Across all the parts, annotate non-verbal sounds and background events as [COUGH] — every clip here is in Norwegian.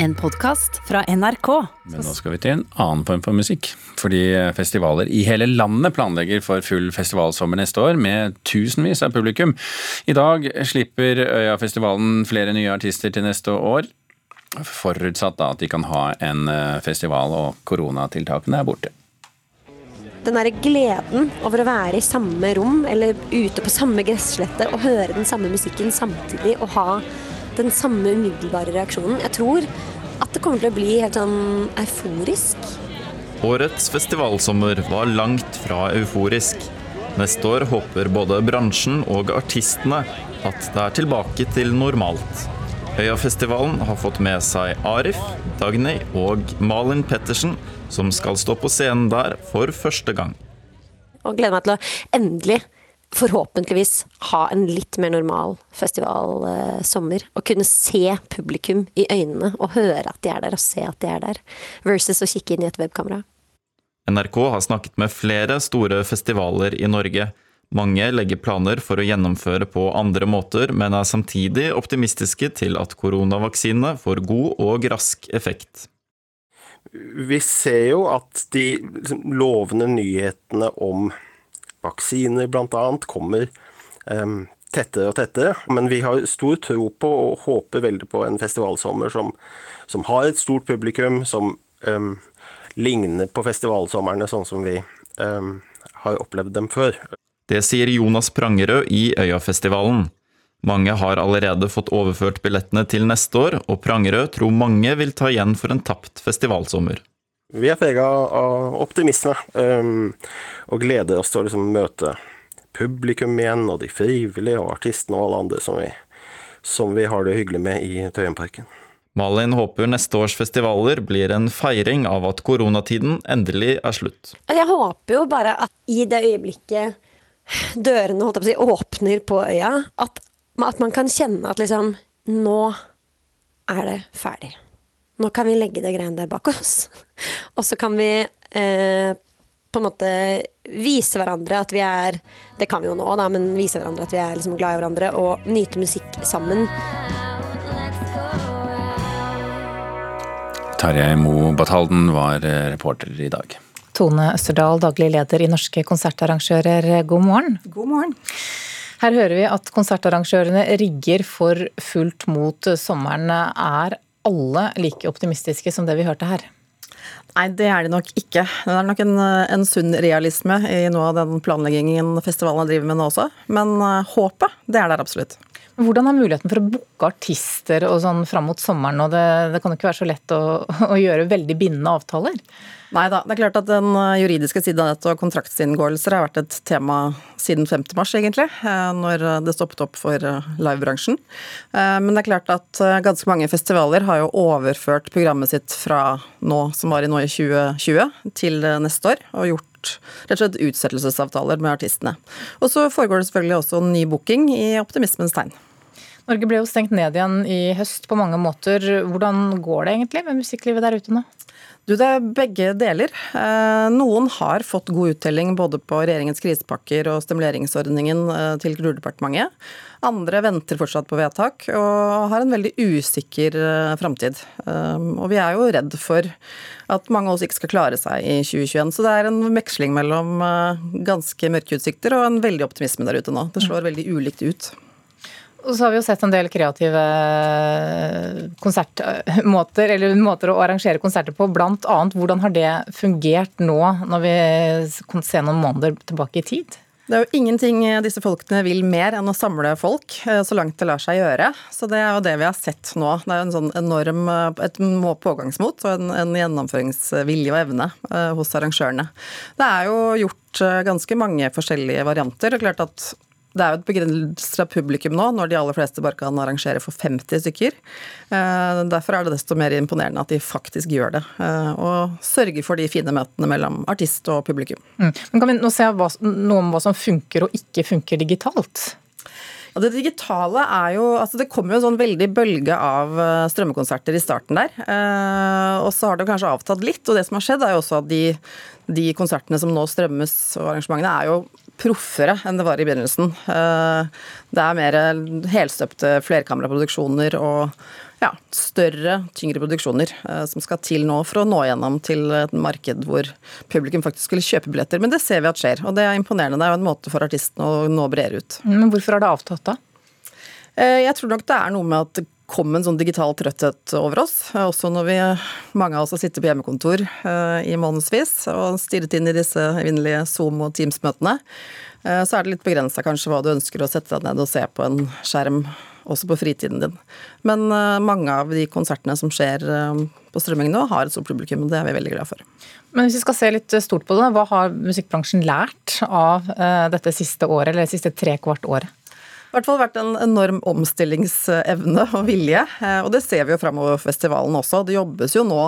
En podkast fra NRK. Men nå skal vi til en annen form for musikk. Fordi festivaler i hele landet planlegger for full festivalsommer neste år, med tusenvis av publikum. I dag slipper Øyafestivalen flere nye artister til neste år. Forutsatt da at de kan ha en eh, festival og koronatiltakene er borte. Den derre gleden over å være i samme rom eller ute på samme gresslette og høre den samme musikken samtidig og ha den samme umiddelbare reaksjonen. Jeg tror at det kommer til å bli helt sånn euforisk. Årets festivalsommer var langt fra euforisk. Neste år håper både bransjen og artistene at det er tilbake til normalt. Øyafestivalen har fått med seg Arif, Dagny og Malin Pettersen, som skal stå på scenen der for første gang. Og gleder meg til å endelig forhåpentligvis ha en litt mer normal festivalsommer. Eh, og kunne se publikum i øynene og høre at de er der, og se at de er der. Versus å kikke inn i et webkamera. NRK har snakket med flere store festivaler i Norge. Mange legger planer for å gjennomføre på andre måter, men er samtidig optimistiske til at koronavaksinene får god og rask effekt. Vi ser jo at de liksom, lovende nyhetene om vaksiner bl.a. kommer um, tettere og tettere. Men vi har stor tro på og håper veldig på en festivalsommer som, som har et stort publikum, som um, ligner på festivalsommerne sånn som vi um, har opplevd dem før. Det sier Jonas Prangerød i Øyafestivalen. Mange har allerede fått overført billettene til neste år, og Prangerød tror mange vil ta igjen for en tapt festivalsommer. Vi er prega av optimisme, um, og gleder oss til å liksom møte publikum igjen, og de frivillige og artistene og alle andre som vi, som vi har det hyggelig med i Tøyenparken. Malin håper neste års festivaler blir en feiring av at koronatiden endelig er slutt. Jeg håper jo bare at i det øyeblikket dørene holdt jeg på å si, åpner på øya, at, at man kan kjenne at liksom Nå er det ferdig nå kan vi legge det greiene der bak oss. [LAUGHS] Og så kan vi eh, på en måte vise hverandre at vi er Det kan vi jo nå, da, men vise hverandre at vi er liksom glad i hverandre og nyte musikk sammen. Tarjei Mo Batalden var eh, reporter i dag. Tone Østerdal, daglig leder i Norske konsertarrangører, god morgen. God morgen. Her hører vi at konsertarrangørene rigger for fullt mot sommeren. Er alle like optimistiske som det vi hørte her? Nei, det er de nok ikke. Det er nok en, en sunn realisme i noe av den planleggingen festivalene driver med nå også. Men uh, håpet, det er der absolutt. Hvordan er muligheten for å booke artister og sånn fram mot sommeren? og det, det kan jo ikke være så lett å, å gjøre veldig bindende avtaler? Nei da. Det er klart at den eh, juridiske siden av dette og kontraktsinngåelser har vært et tema siden 5. mars, egentlig. Eh, når det stoppet opp for eh, livebransjen. Men det er klart at ganske mange festivaler har jo overført programmet sitt fra nå, som var i nå i 2020, til neste år. Og gjort rett og slett utsettelsesavtaler med artistene. Og så foregår det selvfølgelig også ny booking i optimismens tegn. Norge ble jo stengt ned igjen i høst på mange måter. Hvordan går det egentlig med musikklivet der ute nå? Du, Det er begge deler. Eh, noen har fått god uttelling både på regjeringens krisepakker og stimuleringsordningen eh, til Kulturdepartementet. Andre venter fortsatt på vedtak og har en veldig usikker eh, framtid. Og vi er jo redd for at mange av oss ikke skal klare seg i 2021. Så det er en veksling mellom ganske mørke utsikter og en veldig optimisme der ute nå. Det slår veldig ulikt ut. Og så har vi jo sett en del kreative konsertmåter, [LAUGHS] eller måter å arrangere konserter på. Blant annet, hvordan har det fungert nå, når vi kan se noen måneder tilbake i tid? Det er jo ingenting disse folkene vil mer enn å samle folk, eh, så langt det lar seg gjøre. Så det er jo det vi har sett nå. Det er jo en sånn enorm eh, et pågangsmot og en, en gjennomføringsvilje og evne eh, hos arrangørene. Det er jo gjort ganske mange forskjellige varianter. og klart at det er jo et begrensa publikum nå, når de aller fleste bare kan arrangere for 50 stykker. Eh, derfor er det desto mer imponerende at de faktisk gjør det. Eh, og sørger for de fine møtene mellom artist og publikum. Mm. Men Kan vi nå se noe om hva som funker og ikke funker digitalt? Ja, det digitale er jo altså Det kom jo en sånn veldig bølge av eh, strømmekonserter i starten der. og så har det kanskje avtatt litt. Og det som har skjedd, er jo også at de, de konsertene som nå strømmes og arrangementene, er jo proffere enn det var i begynnelsen. Eh, det er mer helstøpte flerkameraproduksjoner og ja, større, tyngre produksjoner eh, som skal til nå for å nå gjennom til et marked hvor publikum faktisk skulle kjøpe billetter. Men det ser vi at skjer, og det er imponerende. Det er jo en måte for artistene å nå bredere ut. Men hvorfor har det avtatt da? Eh, jeg tror nok det er noe med at kom en sånn digital trøtthet over oss. eh, Også når vi, mange av oss har sittet på hjemmekontor eh, i månedsvis og stirret inn i disse evinnelige Zoom- og Teams-møtene. Eh, Så er det litt begrensa kanskje hva du ønsker å sette deg ned og se på en skjerm også på fritiden din. Men mange av de konsertene som skjer på strømming nå, har et stort publikum, og det er vi veldig glad for. Men hvis vi skal se litt stort på det, hva har musikkbransjen lært av dette siste året, eller siste trekvart året? I hvert fall vært en enorm omstillingsevne og vilje, eh, og det ser vi jo framover festivalen også. Det jobbes jo nå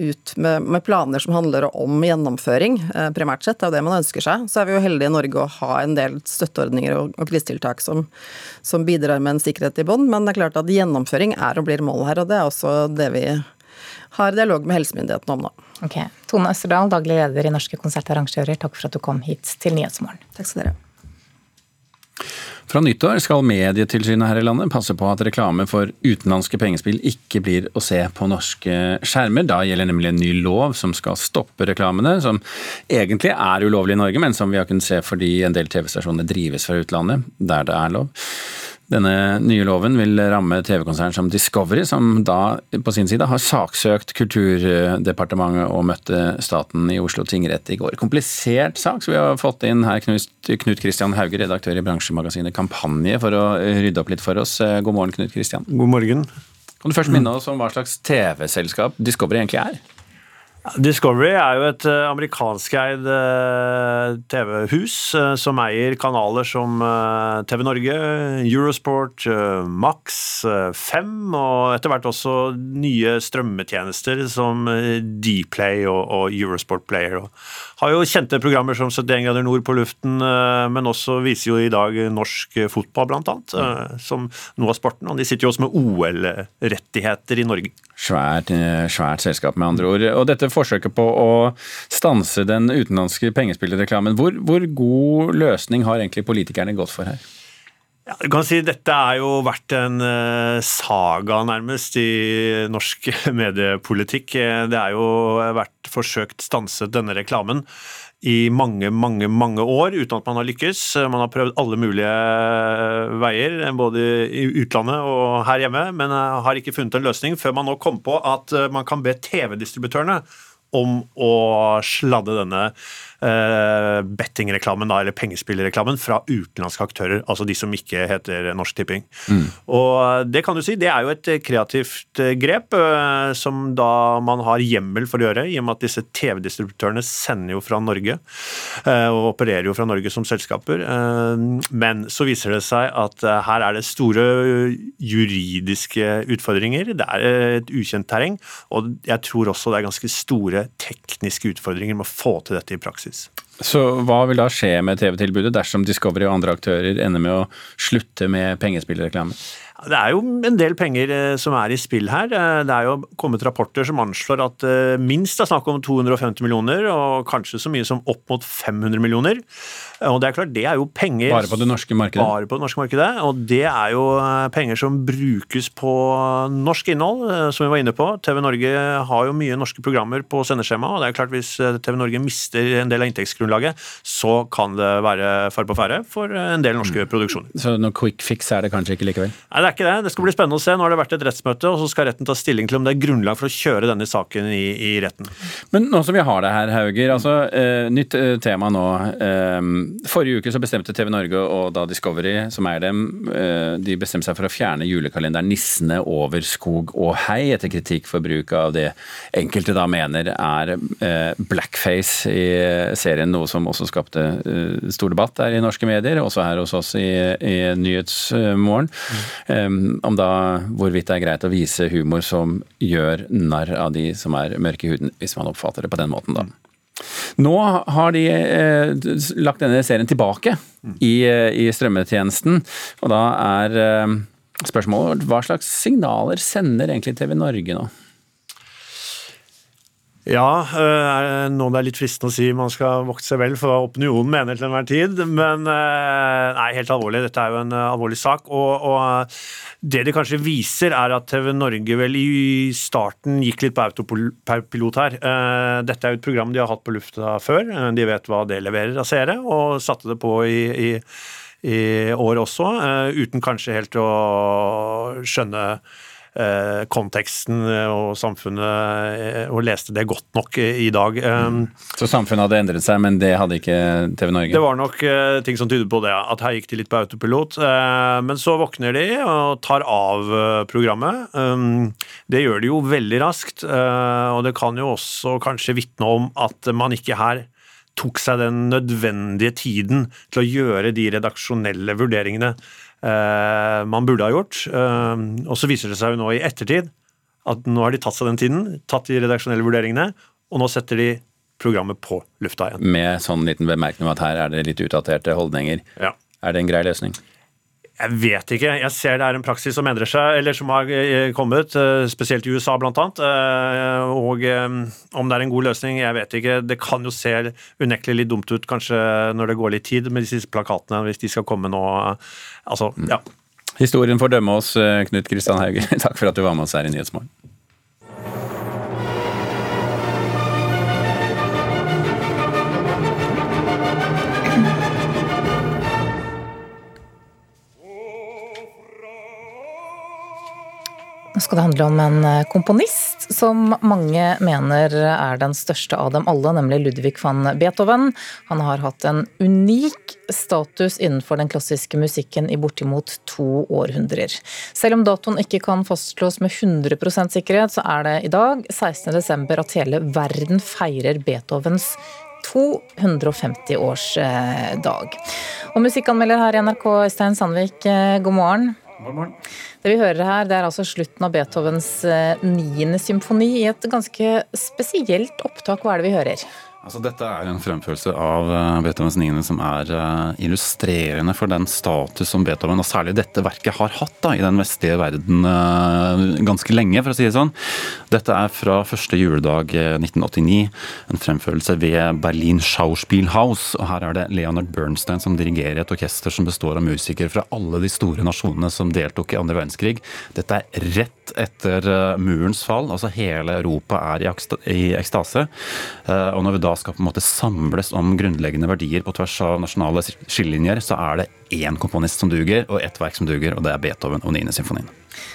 ut med, med, planer som handler om gjennomføring, eh, primært sett. Det er jo det man ønsker seg. Så er vi jo heldige i Norge å ha en del støtteordninger og, og krisetiltak som, som, bidrar med en sikkerhet i bånn, men det er klart at gjennomføring er og blir målet her, og det er også det vi har dialog med helsemyndighetene om nå. Ok. Tone Østerdal, daglig leder i Norske konsertarrangører, takk for at du kom hit til Nyhetsmorgen. Takk skal dere ha. Fra nyttår skal Medietilsynet her i landet passe på at reklame for utenlandske pengespill ikke blir å se på norske skjermer. Da gjelder nemlig en ny lov som skal stoppe reklamene, som egentlig er ulovlig i Norge, men som vi har kunnet se fordi en del TV-stasjoner drives fra utlandet, der det er lov. Denne nye loven vil ramme TV-konsern som Discovery, som da på sin side har saksøkt Kulturdepartementet og møtte staten i Oslo tingrett i går. Komplisert sak, så vi har fått inn her Knut Kristian Hauge, redaktør i bransjemagasinet Kampanje, for å rydde opp litt for oss. God morgen, Knut Kristian. God morgen. Kan du først minne oss om hva slags TV-selskap Discovery egentlig er? Discovery er jo et amerikanskeid TV-hus som eier kanaler som TV Norge, Eurosport, Max, Fem og etter hvert også nye strømmetjenester som Dplay og Eurosport Player. Har jo kjente programmer som 71 grader nord på luften, men også viser jo i dag norsk fotball, blant annet, som noe av sporten. Og de sitter jo også med OL-rettigheter i Norge. Svært, svært selskap, med andre ord. Og dette forsøket på å stanse den utenlandske pengespillreklamen, hvor, hvor god løsning har egentlig politikerne gått for her? Ja, du kan si Dette har jo vært en uh, saga, nærmest, i norsk [LAUGHS] mediepolitikk. Det er jo vært forsøkt stanset denne reklamen i mange, mange mange år uten at man har lykkes. Man har prøvd alle mulige veier, både i utlandet og her hjemme, men har ikke funnet en løsning før man nå kom på at man kan be TV-distributørene om å sladde denne uh, bettingreklamen, eller pengespillreklamen, fra utenlandske aktører, altså de som ikke heter Norsk Tipping. Mm. Og det kan du si, det er jo et kreativt grep uh, som da man har hjemmel for å gjøre, i og med at disse TV-distributørene sender jo fra Norge, uh, og opererer jo fra Norge som selskaper. men så viser det seg at her er det store juridiske utfordringer. Det er et ukjent terreng, og jeg tror også det er ganske store tekniske utfordringer med å få til dette i praksis. Så hva vil da skje med TV-tilbudet dersom Discovery og andre aktører ender med å slutte med pengespillreklame? Det er jo en del penger som er i spill her. Det er jo kommet rapporter som anslår at minst er snakk om 250 millioner, og kanskje så mye som opp mot 500 millioner. Og det er klart, det er jo penger Bare på det norske markedet? Bare på det norske markedet. Og det er jo penger som brukes på norsk innhold, som vi var inne på. TV Norge har jo mye norske programmer på sendeskjema, og det er klart hvis TV Norge mister en del av inntektsgrunnlaget, så kan det være fare på ferde for en del norske produksjoner. Så noe quick fix er det kanskje ikke likevel? Nei, det er ikke det. Det skal bli spennende å se. Nå har det vært et rettsmøte, og så skal retten ta stilling til om det er grunnlag for å kjøre denne saken i, i retten. Men nå som vi har det her, Hauger. altså eh, Nytt eh, tema nå. Eh, forrige uke så bestemte TV Norge og da Discovery, som er dem, de bestemte seg for å fjerne julekalenderen 'Nissene over skog og hei', etter kritikk for bruk av det enkelte da mener er blackface i serien, noe som også skapte stor debatt der i norske medier, også her hos oss i, i Nyhetsmorgen. Mm om da hvorvidt det er greit å vise humor som gjør narr av de som er mørke i huden, hvis man oppfatter det på den måten, da. Nå har de eh, lagt denne serien tilbake i, i, strømmetjenesten, og da er eh, spørsmålet hva slags signaler sender egentlig TV Norge nå? Ja, noe nå det er litt fristende å si man skal vokte seg vel for hva opinionen mener til enhver tid, men øh, nei, helt alvorlig. Dette er jo en øh, alvorlig sak. Og, og, det det kanskje viser, er at TV Norge vel i starten gikk litt på autopilot her. Dette er jo et program de har hatt på lufta før. De vet hva det leverer av seere, og satte det på i, i, i år også, uten kanskje helt å skjønne Eh, konteksten og samfunnet eh, og leste det godt nok i dag. Mm. Så samfunnet hadde endret seg, men det hadde ikke TV Norge? Det var nok ting som tydet på det, at her gikk de litt på autopilot. Men så våkner de og tar av programmet. Det gjør de jo veldig raskt, og det kan jo også kanskje vitne om at man ikke her tok seg den nødvendige tiden til å gjøre de redaksjonelle vurderingene Eh, man burde ha gjort. Eh, og så viser det seg jo nå i ettertid at nå har de tatt seg den tiden, tatt de redaksjonelle vurderingene, og nå setter de programmet på lufta igjen. Med sånn liten bemerkning om at her er det litt utdaterte holdninger. Ja. Er det en grei løsning? Jeg vet ikke. Jeg ser det er en praksis som endrer seg, eller som har eh, kommet, eh, spesielt i USA bl.a. annet. og om det er en god løsning, jeg vet ikke. Det kan jo se unektelig litt dumt ut kanskje når det går litt tid med disse plakatene, hvis de skal komme nå. Altså, ja. Historien får dømme oss, Knut Kristian Hauge. [LAUGHS] Takk for at du var med oss her i Nyhetsmorgen. Nå skal det handle om en eh, komponist som mange mener er den største av dem alle, nemlig Ludvig van Beethoven. Han har hatt en unik status innenfor den klassiske musikken i bortimot to århundrer. Selv om datoen ikke kan fastslås med 100% sikkerhet, så er det i dag, 16.12, at hele verden feirer Beethovens 250-årsdag. Og musikkanmelder her i NRK, Øystein Sandvik, eh, god morgen. Morgen. Det vi hører her, det er altså slutten av Beethovens eh, niende symfoni i et ganske spesielt opptak. Hva er det vi hører? Altså, dette er en fremførelse av uh, Beethovens 9. som er uh, illustrerende for den status som Beethoven, og særlig dette verket, har hatt da, i den vestlige verden uh, ganske lenge, for å si det sånn. Dette er fra første juledag 1989, en fremførelse ved Berlin Schauspielhaus. og Her er det Leonard Bernstein som dirigerer et orkester som består av musikere fra alle de store nasjonene som deltok i andre verdenskrig. Dette er rett etter murens fall, altså hele Europa er i ekstase. og når vi da skal på en måte samles om grunnleggende verdier på tvers av nasjonale skillelinjer, så er det én komponist som duger, og ett verk som duger, og det er Beethoven og 9. symfonien.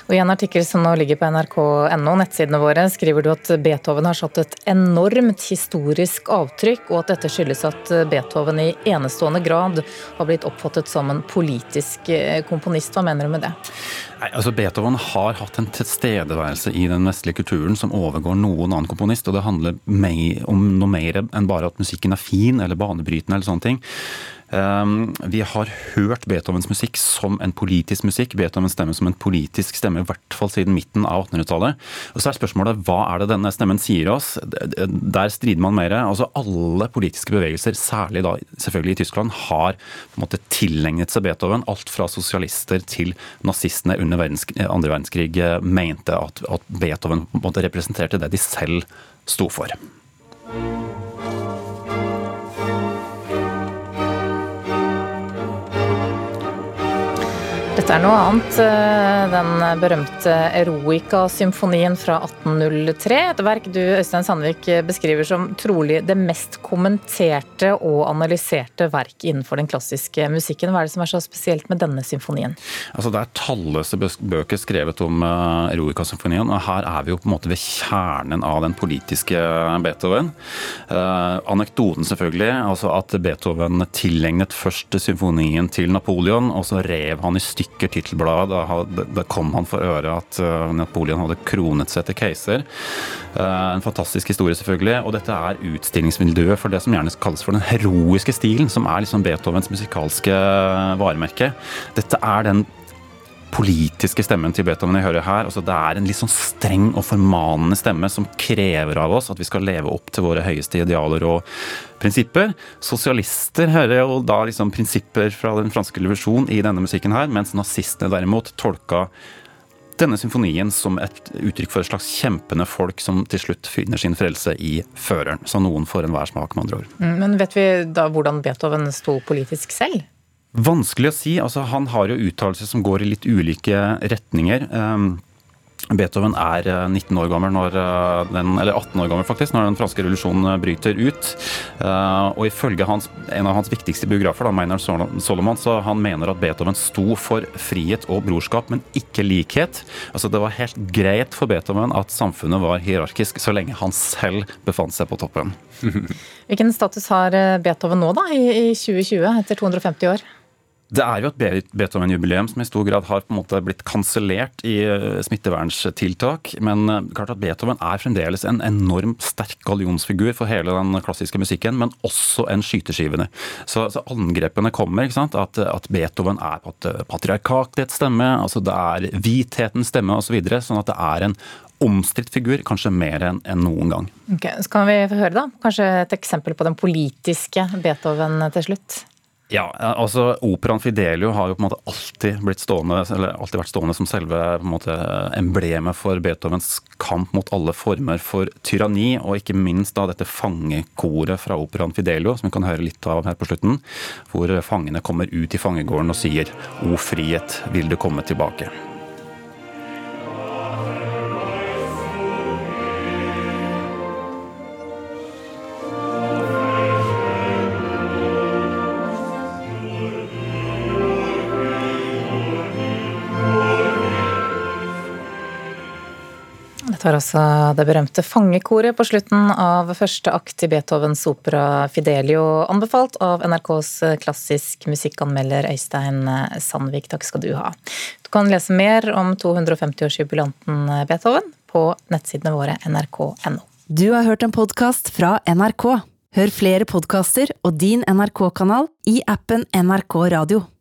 Og I en artikkel som nå ligger på nrk.no, nettsidene våre, skriver du at Beethoven har satt et enormt historisk avtrykk, og at dette skyldes at Beethoven i enestående grad har blitt oppfattet som en politisk eh, komponist. Hva mener du med det? Nei, altså Beethoven har hatt en tilstedeværelse i den vestlige kulturen som overgår noen annen komponist, og det handler om noe mer enn bare at musikken er fin eller banebrytende eller sånne ting. Ehm, vi har hørt Beethovens musikk som en politisk musikk. Beethovens stemme som en politisk stemme, i hvert fall siden midten av 1800-tallet. Og så er spørsmålet hva er det denne stemmen sier oss? Der strider man mer. Altså Alle politiske bevegelser, særlig da selvfølgelig i Tyskland, har på en måte tilegnet seg Beethoven. Alt fra sosialister til nazistene under andre verdenskrig eh, mente at, at Beethoven representerte det de selv sto for. Dette er noe annet. Eh, den berømte Eroica-symfonien fra 1803. Et verk du Øystein Sandvik beskriver som trolig det mest kommenterte og analyserte verk innenfor den klassiske musikken. Hva er det som er så spesielt med denne symfonien? Altså, det er talløse bøker skrevet om eh, Eroica-symfonien, og her er vi jo på en måte ved kjernen av den politiske Beethoven. Eh, anekdoten selvfølgelig, altså at Beethoven tilegnet først symfonien til Napoleon, og så rev han i stykker stykker tittelbladet. Da, da, kom han for øre at uh, Napoleon hadde kronet seg til keiser. Uh, en fantastisk historie, selvfølgelig. Og dette er utstillingsmiljøet for det som gjerne kalles for den heroiske stilen, som er liksom Beethovens musikalske varemerke. Dette er den politiske stemmen til Beethoven jeg hører her. Altså, det er en litt sånn streng og formanende stemme som krever av oss at vi skal leve opp til våre høyeste idealer og prinsipper. Sosialister hører jo da liksom prinsipper fra den franske revolusjon i denne musikken her, mens nazistene derimot tolka denne symfonien som et uttrykk for et slags kjempende folk som til slutt finner sin frelse i føreren. Så noen får enhver smak, med andre ord. Mm, men vet vi da hvordan Beethoven sto politisk selv? Vanskelig å si. Altså, han har jo uttalelser som går i litt ulike retninger. Um, Beethoven er 19 eh, år gammel, når eh, den, eller 18 år gammel faktisk, når den franske revolusjonen eh, bryter ut. Og ifølge hans, en av hans viktigste biografer, da, Maynard Solomon, så han mener at Beethoven sto for frihet og brorskap, men ikke likhet. Altså Det var helt greit for Beethoven at samfunnet var hierarkisk, så lenge han selv befant seg på toppen. [LAUGHS] Hvilken status har Beethoven nå, da, i 2020, etter 250 år? Det er jo et Beethoven-jubileum som i stor grad har på en måte blitt kansellert i smitteverntiltak. smittevernstiltak. Men eh, klart at Beethoven er fremdeles en enormt sterk gallionsfigur for hele den klassiske musikken, men også en skyteskivende. Så, så angrepene kommer. ikke sant? At, at Beethoven er på patriarkatets stemme, altså det er hvithetens stemme osv. Så videre, sånn at det er en omstridt figur, kanskje mer enn en noen gang. Ok, Så kan vi få høre, da? Kanskje et eksempel på den politiske Beethoven til slutt? Ja, altså Operaen Fidelio har jo på en måte alltid stående, alltid vært stående som selve måte emblemet for Beethovens kamp mot alle former for tyranni, og ikke minst da dette fangekoret fra Operaen Fidelio, som vi kan høre litt av her på slutten, hvor fangene kommer ut i fangegården og sier 'O frihet, vil du komme tilbake'? Var altså det berømte fangekoret på slutten av første akt i Beethovens opera Fidelio, anbefalt av NRKs klassisk musikkanmelder Øystein Sandvik. Takk skal du ha. Du kan lese mer om 250-årsjubilanten Beethoven på nettsidene våre nrk.no. Du har hørt en podkast fra NRK. Hør flere podkaster og din NRK-kanal i appen NRK Radio.